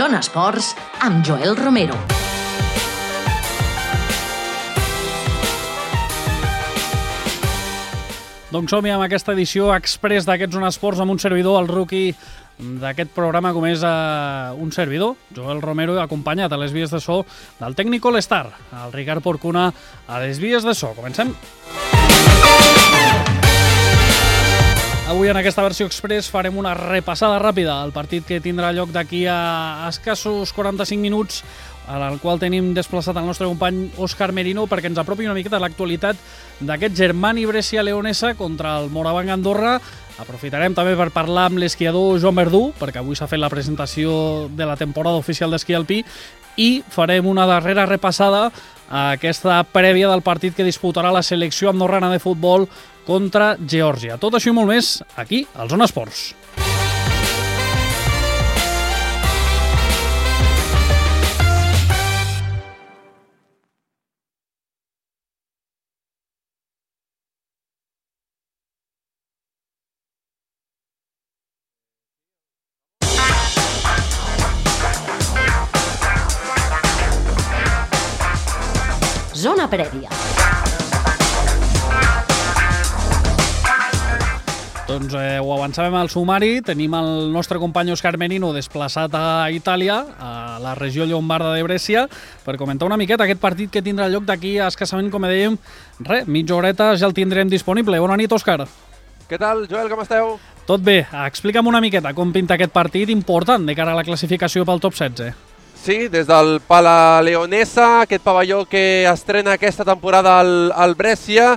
Zona Esports amb Joel Romero. Doncs som amb aquesta edició express d'aquests Zona Esports amb un servidor, el rookie d'aquest programa com és uh, un servidor, Joel Romero, acompanyat a les vies de so del tècnic All-Star, el Ricard Porcuna, a les vies de so. Comencem. Avui en aquesta versió express farem una repassada ràpida al partit que tindrà lloc d'aquí a escassos 45 minuts en el qual tenim desplaçat el nostre company Òscar Merino perquè ens apropi una miqueta l'actualitat d'aquest Germani Brescia Leonesa contra el Moravang Andorra. Aprofitarem també per parlar amb l'esquiador Joan Verdú, perquè avui s'ha fet la presentació de la temporada oficial d'esquí alpí, i farem una darrera repassada a aquesta prèvia del partit que disputarà la selecció andorrana de futbol contra Geòrgia. Tot això i molt més aquí, al Zona Esports. Zona prèvia. Doncs eh, ho avançàvem al sumari, tenim el nostre company Òscar Menino desplaçat a Itàlia, a la regió llombarda de Brescia, per comentar una miqueta aquest partit que tindrà lloc d'aquí a escassament, com dèiem, re, mitja horeta ja el tindrem disponible. Bona nit, Òscar. Què tal, Joel, com esteu? Tot bé, explica'm una miqueta com pinta aquest partit important de cara a la classificació pel top 16. Sí, des del Pala Leonesa, aquest pavelló que estrena aquesta temporada al, al Brescia,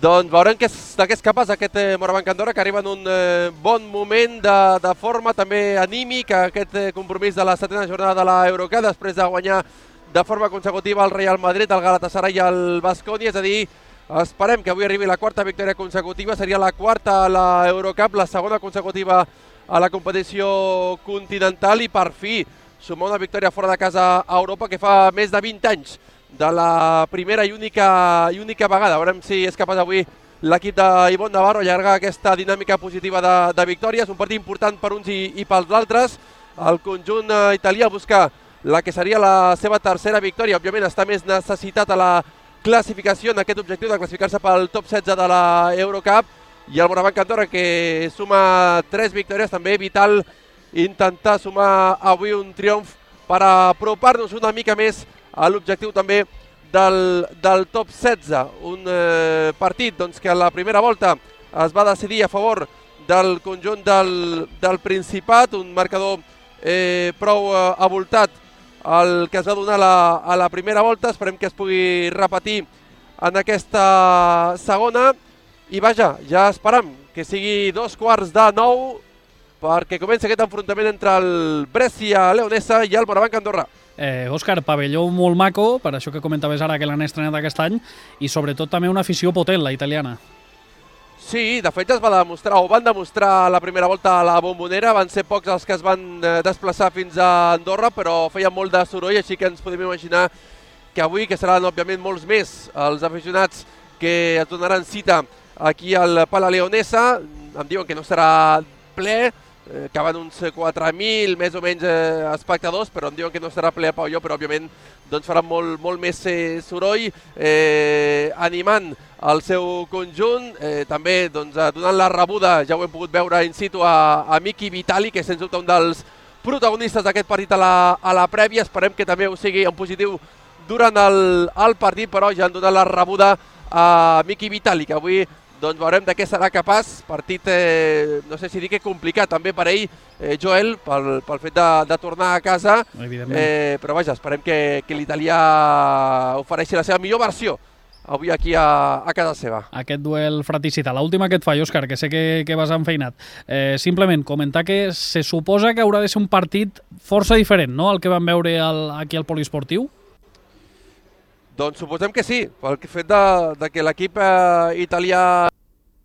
doncs veurem que de què és capaç aquest eh, Moravang Andorra, que arriba en un eh, bon moment de, de forma, també anímic, aquest eh, compromís de la setena jornada de l'Eurocup, després de guanyar de forma consecutiva el Real Madrid, el Galatasaray i el Basconi, és a dir, esperem que avui arribi la quarta victòria consecutiva, seria la quarta a l'Eurocup, la segona consecutiva a la competició continental i per fi sumar una victòria fora de casa a Europa que fa més de 20 anys de la primera i única, i única vegada. Veurem si és capaç avui l'equip d'Ivon Navarro allargar aquesta dinàmica positiva de, de victòries. Un partit important per uns i, i pels altres. El conjunt eh, italià busca la que seria la seva tercera victòria. Òbviament està més necessitat a la classificació en aquest objectiu de classificar-se pel top 16 de la Eurocup i el Moravang Andorra que suma tres victòries també vital intentar sumar avui un triomf per apropar-nos una mica més a l'objectiu també del, del top 16. Un eh, partit doncs, que a la primera volta es va decidir a favor del conjunt del, del Principat, un marcador eh, prou eh, avoltat el que es va donar a la, a la primera volta. Esperem que es pugui repetir en aquesta segona. I vaja, ja esperam que sigui dos quarts de nou perquè comença aquest enfrontament entre el Brescia Leonesa i el Moravang Andorra. Eh, Òscar, pavelló molt maco, per això que comentaves ara que l'han estrenat aquest any, i sobretot també una afició potent, la italiana. Sí, de fet es va demostrar, o van demostrar la primera volta a la bombonera, van ser pocs els que es van eh, desplaçar fins a Andorra, però feia molt de soroll, així que ens podem imaginar que avui, que seran òbviament molts més els aficionats que es donaran cita aquí al Pala Leonesa, em diuen que no serà ple, eh, caben uns 4.000 més o menys eh, espectadors, però em diuen que no serà ple a pavelló, però òbviament doncs faran molt, molt més eh, soroll, eh, animant el seu conjunt, eh, també doncs, donant la rebuda, ja ho hem pogut veure in situ a, a Miki Vitali, que és sens dubte un dels protagonistes d'aquest partit a la, a la prèvia, esperem que també ho sigui en positiu durant el, el partit, però ja han donat la rebuda a Miki Vitali, que avui doncs veurem de què serà capaç. Partit, eh, no sé si dir que complicat també per ell, eh, Joel, pel, pel fet de, de tornar a casa. Eh, però vaja, esperem que, que l'italià ofereixi la seva millor versió avui aquí a, a casa seva. Aquest duel fratricida. L'última que et faig, Òscar, que sé que, que vas enfeinat. Eh, simplement comentar que se suposa que haurà de ser un partit força diferent, no?, al que vam veure al, aquí al poliesportiu. Doncs suposem que sí, pel fet de, de que l'equip eh, italià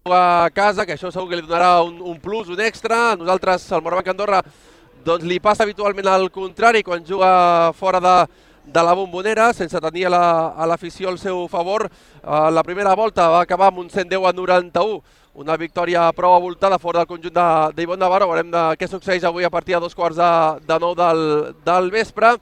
a casa, que això segur que li donarà un, un plus, un extra. Nosaltres, al Moravang Andorra, doncs li passa habitualment al contrari quan juga fora de, de la bombonera, sense tenir a l'afició la, al seu favor. Uh, la primera volta va acabar amb un 110 a 91, una victòria prou avoltada fora del conjunt d'Ivon Navarro. Veurem de què succeeix avui a partir de dos quarts de, de nou del, del vespre.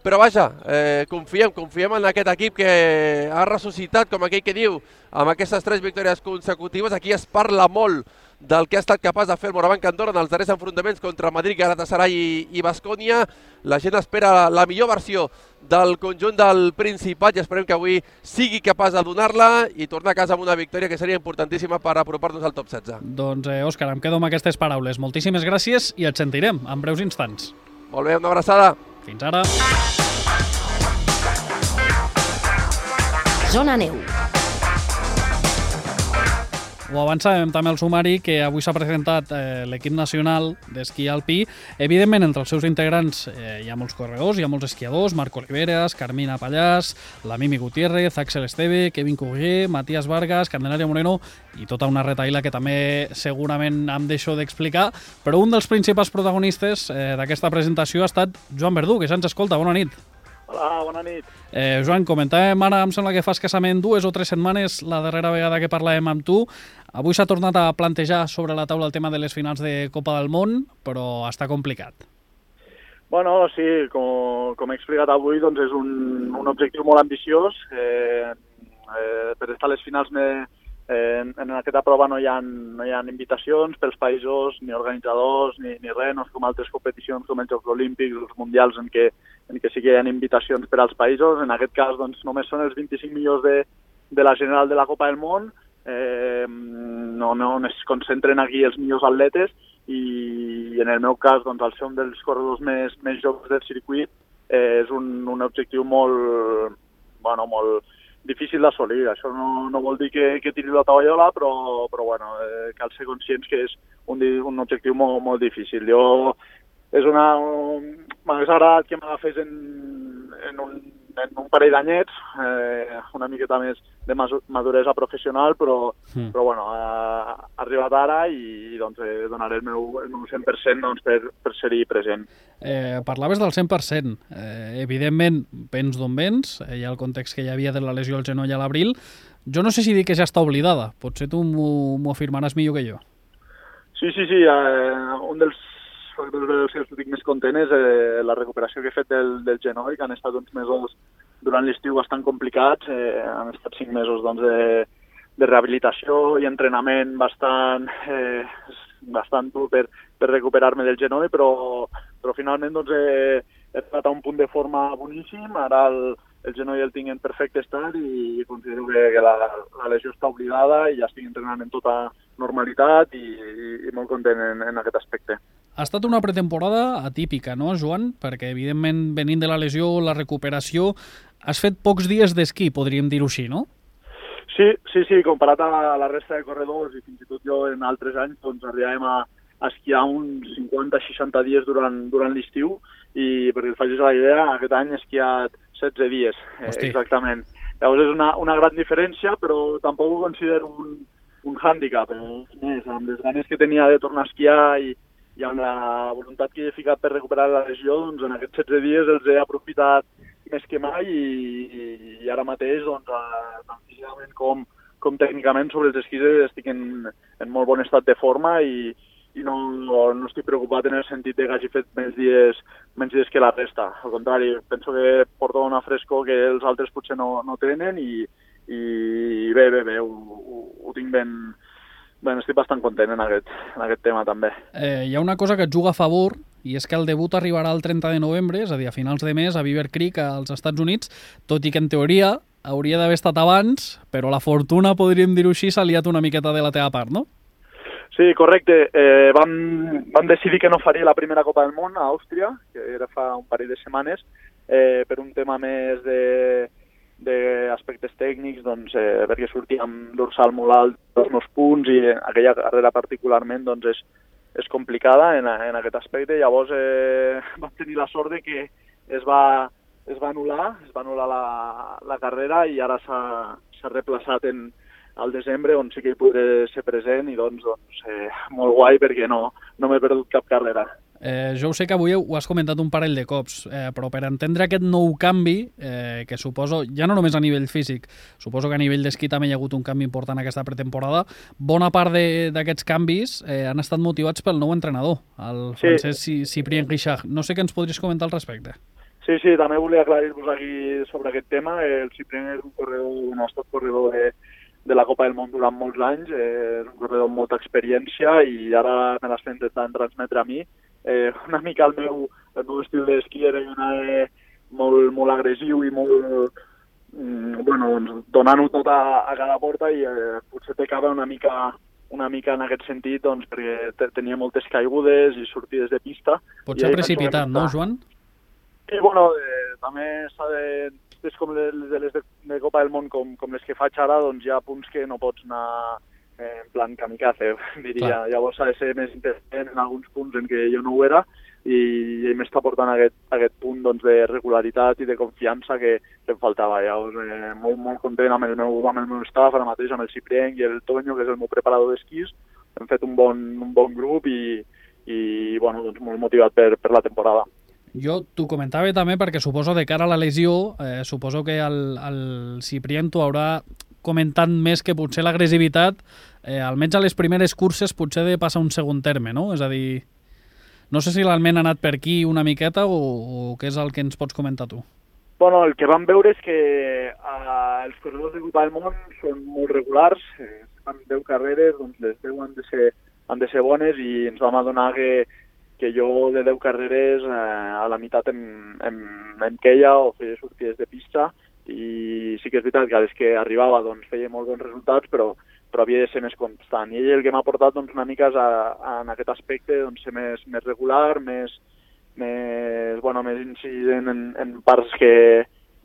Però vaja, eh, confiem, confiem en aquest equip que ha ressuscitat, com aquell que diu, amb aquestes tres victòries consecutives. Aquí es parla molt del que ha estat capaç de fer el Morabanc Andorra en els darrers enfrontaments contra Madrid, Galatasaray i, i Bascònia. La gent espera la millor versió del conjunt del Principat i esperem que avui sigui capaç de donar-la i tornar a casa amb una victòria que seria importantíssima per apropar-nos al top 16. Doncs, eh, Òscar, em quedo amb aquestes paraules. Moltíssimes gràcies i et sentirem en breus instants. Molt bé, una abraçada. Fins ara. Zona Neu. Ho avançàvem també al sumari que avui s'ha presentat eh, l'equip nacional d'esquí alpí. Evidentment, entre els seus integrants eh, hi ha molts corredors, hi ha molts esquiadors, Marc Oliveras, Carmina Pallàs, la Mimi Gutiérrez, Axel Esteve, Kevin Courrier, Matías Vargas, Candelaria Moreno i tota una retaïla que també segurament em deixo d'explicar, però un dels principals protagonistes eh, d'aquesta presentació ha estat Joan Verdú, que se'ns escolta. Bona nit. Hola, bona nit. Eh, Joan, comentàvem ara, em sembla que fa escassament dues o tres setmanes, la darrera vegada que parlàvem amb tu. Avui s'ha tornat a plantejar sobre la taula el tema de les finals de Copa del Món, però està complicat. Bueno, sí, com, com he explicat avui, doncs és un, un objectiu molt ambiciós. Eh, eh, per estar a les finals me, eh, en, en aquesta prova no hi, ha, no hi ha invitacions pels països, ni organitzadors, ni, ni res, no és com altres competicions com els Jocs Olímpics, els Mundials, en què en què sí que hi ha invitacions per als països. En aquest cas, doncs, només són els 25 millors de, de la general de la Copa del Món, eh, no, no, on es concentren aquí els millors atletes i en el meu cas, doncs, al ser un dels corredors més, més joves del circuit, eh, és un, un objectiu molt, bueno, molt difícil d'assolir. Això no, no vol dir que, que tiri la tovallola, però, però bueno, eh, cal ser conscients que és un, un objectiu molt, molt difícil. Jo és una... M'hagués agradat que m'agafés en, en, un, en un parell d'anyets, eh, una miqueta més de maduresa professional, però, mm. però bueno, ha, ha arribat ara i, i doncs, eh, donaré el meu, el meu 100% doncs, per, per ser-hi present. Eh, parlaves del 100%. Eh, evidentment, vens d'on vens, eh, hi ha el context que hi havia de la lesió al genoll a l'abril. Jo no sé si dir que ja està oblidada, potser tu m'ho afirmaràs millor que jo. Sí, sí, sí. Eh, un dels dels que estic més content és eh, la recuperació que he fet del, del genoll, que han estat uns mesos durant l'estiu bastant complicats, eh, han estat cinc mesos doncs, de, de rehabilitació i entrenament bastant, eh, bastant dur per, per recuperar-me del genoll, però, però finalment doncs, he, he estat a un punt de forma boníssim, ara el, el genoll el tinc en perfecte estat i considero que, que la, la lesió està oblidada i ja estic entrenant en tota normalitat i, i, i molt content en, en aquest aspecte. Ha estat una pretemporada atípica, no, Joan? Perquè, evidentment, venint de la lesió, la recuperació, has fet pocs dies d'esquí, podríem dir-ho així, no? Sí, sí, sí, comparat a la resta de corredors i fins i tot jo en altres anys, doncs arribàvem a, a esquiar uns 50-60 dies durant, durant l'estiu i perquè et facis la idea, aquest any he esquiat 16 dies, eh, exactament. Llavors és una, una gran diferència, però tampoc ho considero un, un hàndicap. Eh? Més, amb les ganes que tenia de tornar a esquiar i, i amb la voluntat que he ficat per recuperar la regió, doncs en aquests 16 dies els he aprofitat més que mai i, i, ara mateix, doncs, tant físicament com, com tècnicament sobre els esquís estic en, en molt bon estat de forma i, i no, no estic preocupat en el sentit de que hagi fet menys dies, menys dies que la resta. Al contrari, penso que porto una frescor que els altres potser no, no tenen i, i bé, bé, bé, ho, ho, ho tinc ben, Bé, estic bastant content en aquest, en aquest tema també. Eh, hi ha una cosa que et juga a favor i és que el debut arribarà el 30 de novembre, és a dir, a finals de mes, a Beaver Creek, als Estats Units, tot i que en teoria hauria d'haver estat abans, però la fortuna, podríem dir-ho així, s'ha liat una miqueta de la teva part, no? Sí, correcte. Eh, vam, vam decidir que no faria la primera Copa del Món a Àustria, que era fa un parell de setmanes, eh, per un tema més de, d'aspectes tècnics, doncs, eh, perquè sortia amb dorsal molt alt dels meus punts i aquella carrera particularment doncs, és, és complicada en, en aquest aspecte. Llavors eh, vam tenir la sort de que es va, es va anul·lar, es va anul·lar la, la carrera i ara s'ha replaçat en, al desembre on sí que hi podré ser present i doncs, doncs eh, molt guai perquè no, no m'he perdut cap carrera. Eh, jo ho sé que avui ho has comentat un parell de cops, eh, però per entendre aquest nou canvi, eh, que suposo, ja no només a nivell físic, suposo que a nivell d'esquí també hi ha hagut un canvi important aquesta pretemporada, bona part d'aquests canvis eh, han estat motivats pel nou entrenador, el Sí. francès Cyprien Guixach. No sé què ens podries comentar al respecte. Sí, sí, també volia aclarir-vos aquí sobre aquest tema. El Ciprien és un corredor, un estat corredor de, de la Copa del Món durant molts anys, eh, és un corredor amb molta experiència i ara me l'està intentant transmetre a mi. Eh, una mica el meu, el meu estil d'esquí era una de molt, molt agressiu i molt, mm, bueno, doncs, donant-ho tot a, a cada porta i eh, potser pecava una mica una mica en aquest sentit, doncs, perquè te- tenia moltes caigudes i sortides de pista. Pot I ser ahí precipitat, no, Joan? Sí, bueno, eh, també s'ha de... És com les de les de, de Copa del Món, com, com les que faig ara, doncs hi ha punts que no pots anar eh, en plan kamikaze, diria. Clar. Llavors s'ha de ser més intensament en alguns punts en què jo no ho era i, i m'està portant aquest, aquest punt doncs, de regularitat i de confiança que, que em faltava. Llavors, eh, molt, molt content amb el meu, amb el meu staff, ara mateix amb el Ciprienc i el Toño, que és el meu preparador d'esquís. Hem fet un bon, un bon grup i, i bueno, doncs, molt motivat per, per la temporada. Jo t'ho comentava també perquè suposo de cara a la lesió, eh, suposo que el, el Ciprien t'ho haurà comentat més que potser l'agressivitat, eh, almenys a les primeres curses potser de passar un segon terme, no? És a dir, no sé si l'alment ha anat per aquí una miqueta o, o què és el que ens pots comentar tu. Bueno, el que vam veure és que eh, els corredors de Copa del Món són molt regulars, eh, fan 10 carreres, doncs les 10 han de ser, han de ser bones i ens vam adonar que, que jo de 10 carreres eh, a la meitat em, em, em queia o feia sortides de pista i sí que és veritat que a les que arribava doncs, feia molt bons resultats, però, però havia de ser més constant. I ell el que m'ha portat doncs, una mica és a, a, en aquest aspecte doncs, ser més, més regular, més, més, bueno, més incident en, en parts que,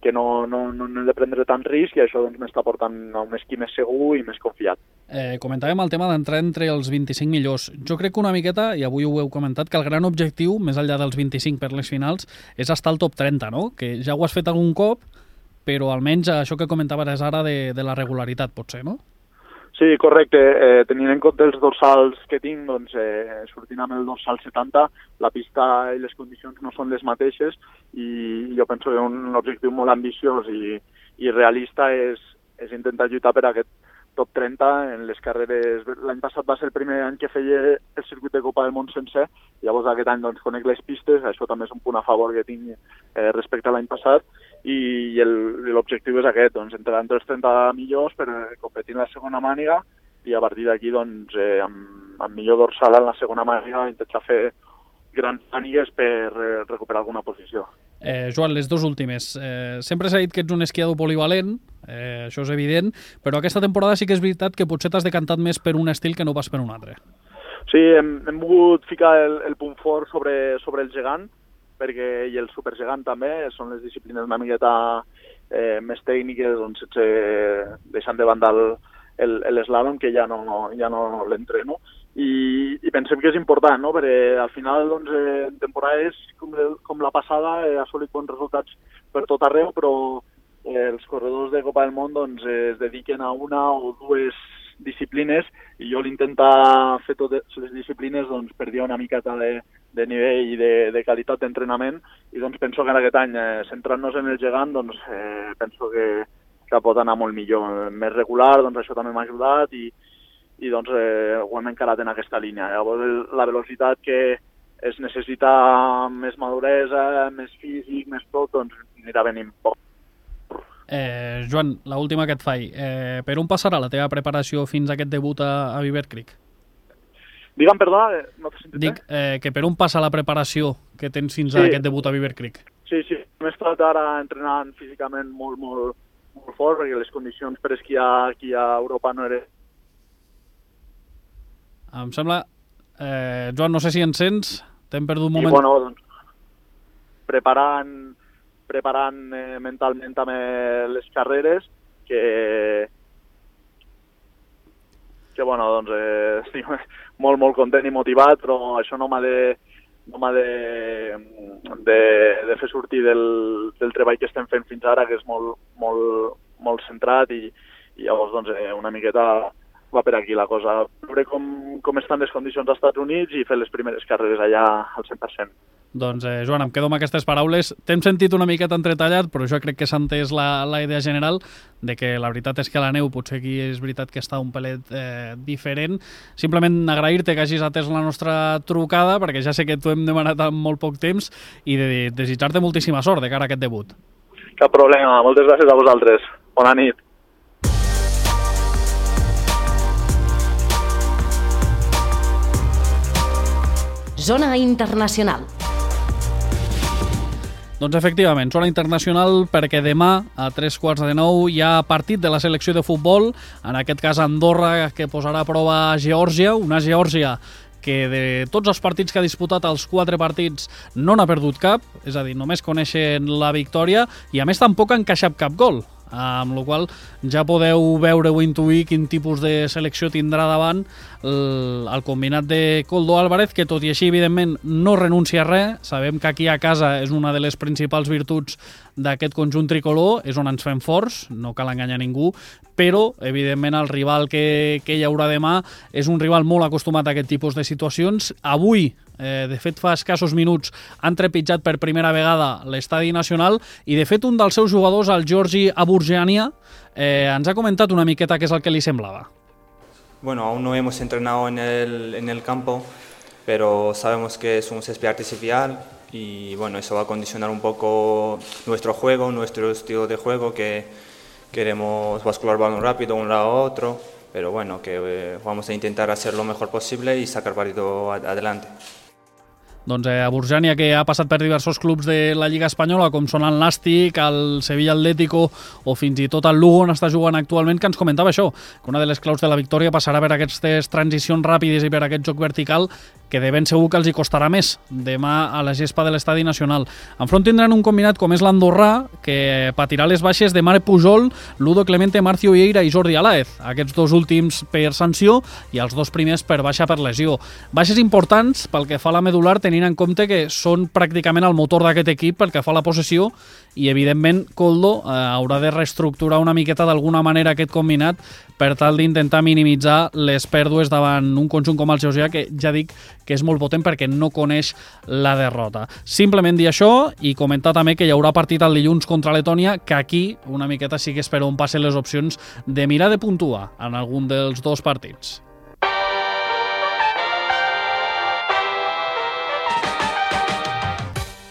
que no, no, no, no he de prendre tant risc i això doncs, m'està portant a un esquí més segur i més confiat. Eh, comentàvem el tema d'entrar entre els 25 millors. Jo crec que una miqueta, i avui ho heu comentat, que el gran objectiu, més enllà dels 25 per les finals, és estar al top 30, no? Que ja ho has fet algun cop, però almenys això que comentaves ara de, de la regularitat, potser, no? Sí, correcte. Eh, tenint en compte els dorsals que tinc, doncs, eh, sortint amb el dorsal 70, la pista i les condicions no són les mateixes i jo penso que un objectiu molt ambiciós i, i realista és, és intentar lluitar per aquest top 30 en les carreres. L'any passat va ser el primer any que feia el circuit de Copa del Món sencer, llavors aquest any doncs, conec les pistes, això també és un punt a favor que tinc eh, respecte a l'any passat, i l'objectiu és aquest, doncs, entrar entre els 30 millors per eh, competir en la segona màniga i a partir d'aquí, doncs, eh, amb, amb millor dorsal en la segona màniga intentar fer grans mànigues per eh, recuperar alguna posició. Eh, Joan, les dues últimes. Eh, sempre s'ha dit que ets un esquiador polivalent, eh, això és evident, però aquesta temporada sí que és veritat que potser t'has decantat més per un estil que no pas per un altre. Sí, hem, hem volgut ficar el, el punt fort sobre, sobre el gegant, perquè, i el supergegant també, són les disciplines una miqueta eh, més tècniques, on sense deixant de banda l'eslàlom, que ja no, ja no l'entreno. I, I pensem que és important, no? perquè al final doncs, eh, temporades com, com la passada he assolit bons resultats per tot arreu, però eh, els corredors de Copa del Món doncs, es dediquen a una o dues disciplines i jo l'intentar fer totes les disciplines doncs, perdia una miqueta de, de nivell i de, de qualitat d'entrenament i doncs penso que en aquest any, eh, centrant-nos en el gegant, doncs, eh, penso que, que pot anar molt millor, més regular, doncs això també m'ha ajudat i, i doncs eh, ho hem encarat en aquesta línia. Llavors la velocitat que es necessita més maduresa, més físic, més tot, doncs anirà venint poc. Eh, Joan, la última que et faig. Eh, per on passarà la teva preparació fins a aquest debut a, a Beaver Creek? Digue'm, perdona, eh, no t'he sentit Dic eh, que per on passa la preparació que tens fins a Sí. aquest debut a Beaver Creek? Sí, sí, hem estat ara entrenant físicament molt, molt, molt fort perquè les condicions per esquiar aquí a Europa no eren... Em sembla... Eh, Joan, no sé si ens sents. T'hem perdut un I moment. bueno, doncs, preparant, preparant eh, mentalment també les carreres que que bueno, doncs eh, estic molt, molt content i motivat, però això no m'ha de, no m'ha de, de, de fer sortir del, del treball que estem fent fins ara, que és molt, molt, molt centrat i, i llavors doncs, eh, una miqueta va per aquí la cosa. Veure com, com estan les condicions als Estats Units i fer les primeres carreres allà al 100%. Doncs, eh, Joan, em quedo amb aquestes paraules. T'hem sentit una miqueta entretallat, però jo crec que s'ha entès la, la idea general de que la veritat és que la neu potser aquí és veritat que està un pelet eh, diferent. Simplement agrair-te que hagis atès la nostra trucada, perquè ja sé que t'ho hem demanat en molt poc temps, i de, de desitjar-te moltíssima sort de cara a aquest debut. Cap problema, moltes gràcies a vosaltres. Bona nit. Zona Internacional. Doncs efectivament, zona internacional perquè demà a tres quarts de nou hi ha partit de la selecció de futbol, en aquest cas Andorra que posarà a prova a Geòrgia, una Geòrgia que de tots els partits que ha disputat, els quatre partits, no n'ha perdut cap, és a dir, només coneixen la victòria i a més tampoc ha encaixat cap gol amb la qual ja podeu veure o intuir quin tipus de selecció tindrà davant el, el combinat de Coldo Álvarez, que tot i així, evidentment, no renuncia a res. Sabem que aquí a casa és una de les principals virtuts d'aquest conjunt tricolor, és on ens fem forts, no cal enganyar ningú, però, evidentment, el rival que, que hi haurà demà és un rival molt acostumat a aquest tipus de situacions. Avui, eh, de fet, fa escassos minuts, han trepitjat per primera vegada l'estadi nacional i, de fet, un dels seus jugadors, el Georgi Aburgiania, eh, ens ha comentat una miqueta què és el que li semblava. Bueno, aún no hemos entrenado en el, en el campo, pero sabemos que es un césped artificial y bueno, eso va a condicionar un poco nuestro juego, nuestro estilo de juego, que queremos bascular balón rápido de un lado a otro, pero bueno, que eh, vamos a intentar hacer lo mejor posible y sacar partido adelante. Doncs eh, a Burjània, que ha passat per diversos clubs de la Lliga Espanyola, com són el Nàstic, el Sevilla Atlético o fins i tot el Lugo on està jugant actualment, que ens comentava això, que una de les claus de la victòria passarà per aquestes transicions ràpides i per aquest joc vertical que de ben segur que els hi costarà més demà a la gespa de l'Estadi Nacional. Enfront tindran un combinat com és l'Andorrà, que patirà les baixes de Mare Pujol, Ludo Clemente, Marcio Vieira i Jordi Alaez. Aquests dos últims per sanció i els dos primers per baixa per lesió. Baixes importants pel que fa a la medular, tenint en compte que són pràcticament el motor d'aquest equip pel que fa a la possessió i evidentment Coldo eh, haurà de reestructurar una miqueta d'alguna manera aquest combinat per tal d'intentar minimitzar les pèrdues davant un conjunt com el Georgià que ja dic que és molt potent perquè no coneix la derrota. Simplement dir això i comentar també que hi haurà partit el dilluns contra Letònia que aquí una miqueta sí que espero on passen les opcions de mirar de puntuar en algun dels dos partits.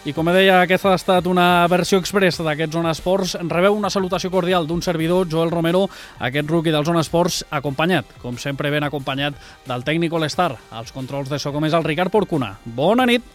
I com deia, aquesta ha estat una versió express d'aquest Zona Esports. Rebeu una salutació cordial d'un servidor, Joel Romero, aquest rookie del Zona Esports, acompanyat, com sempre ben acompanyat, del tècnic All-Star, als controls de so com és el Ricard Porcuna. Bona nit!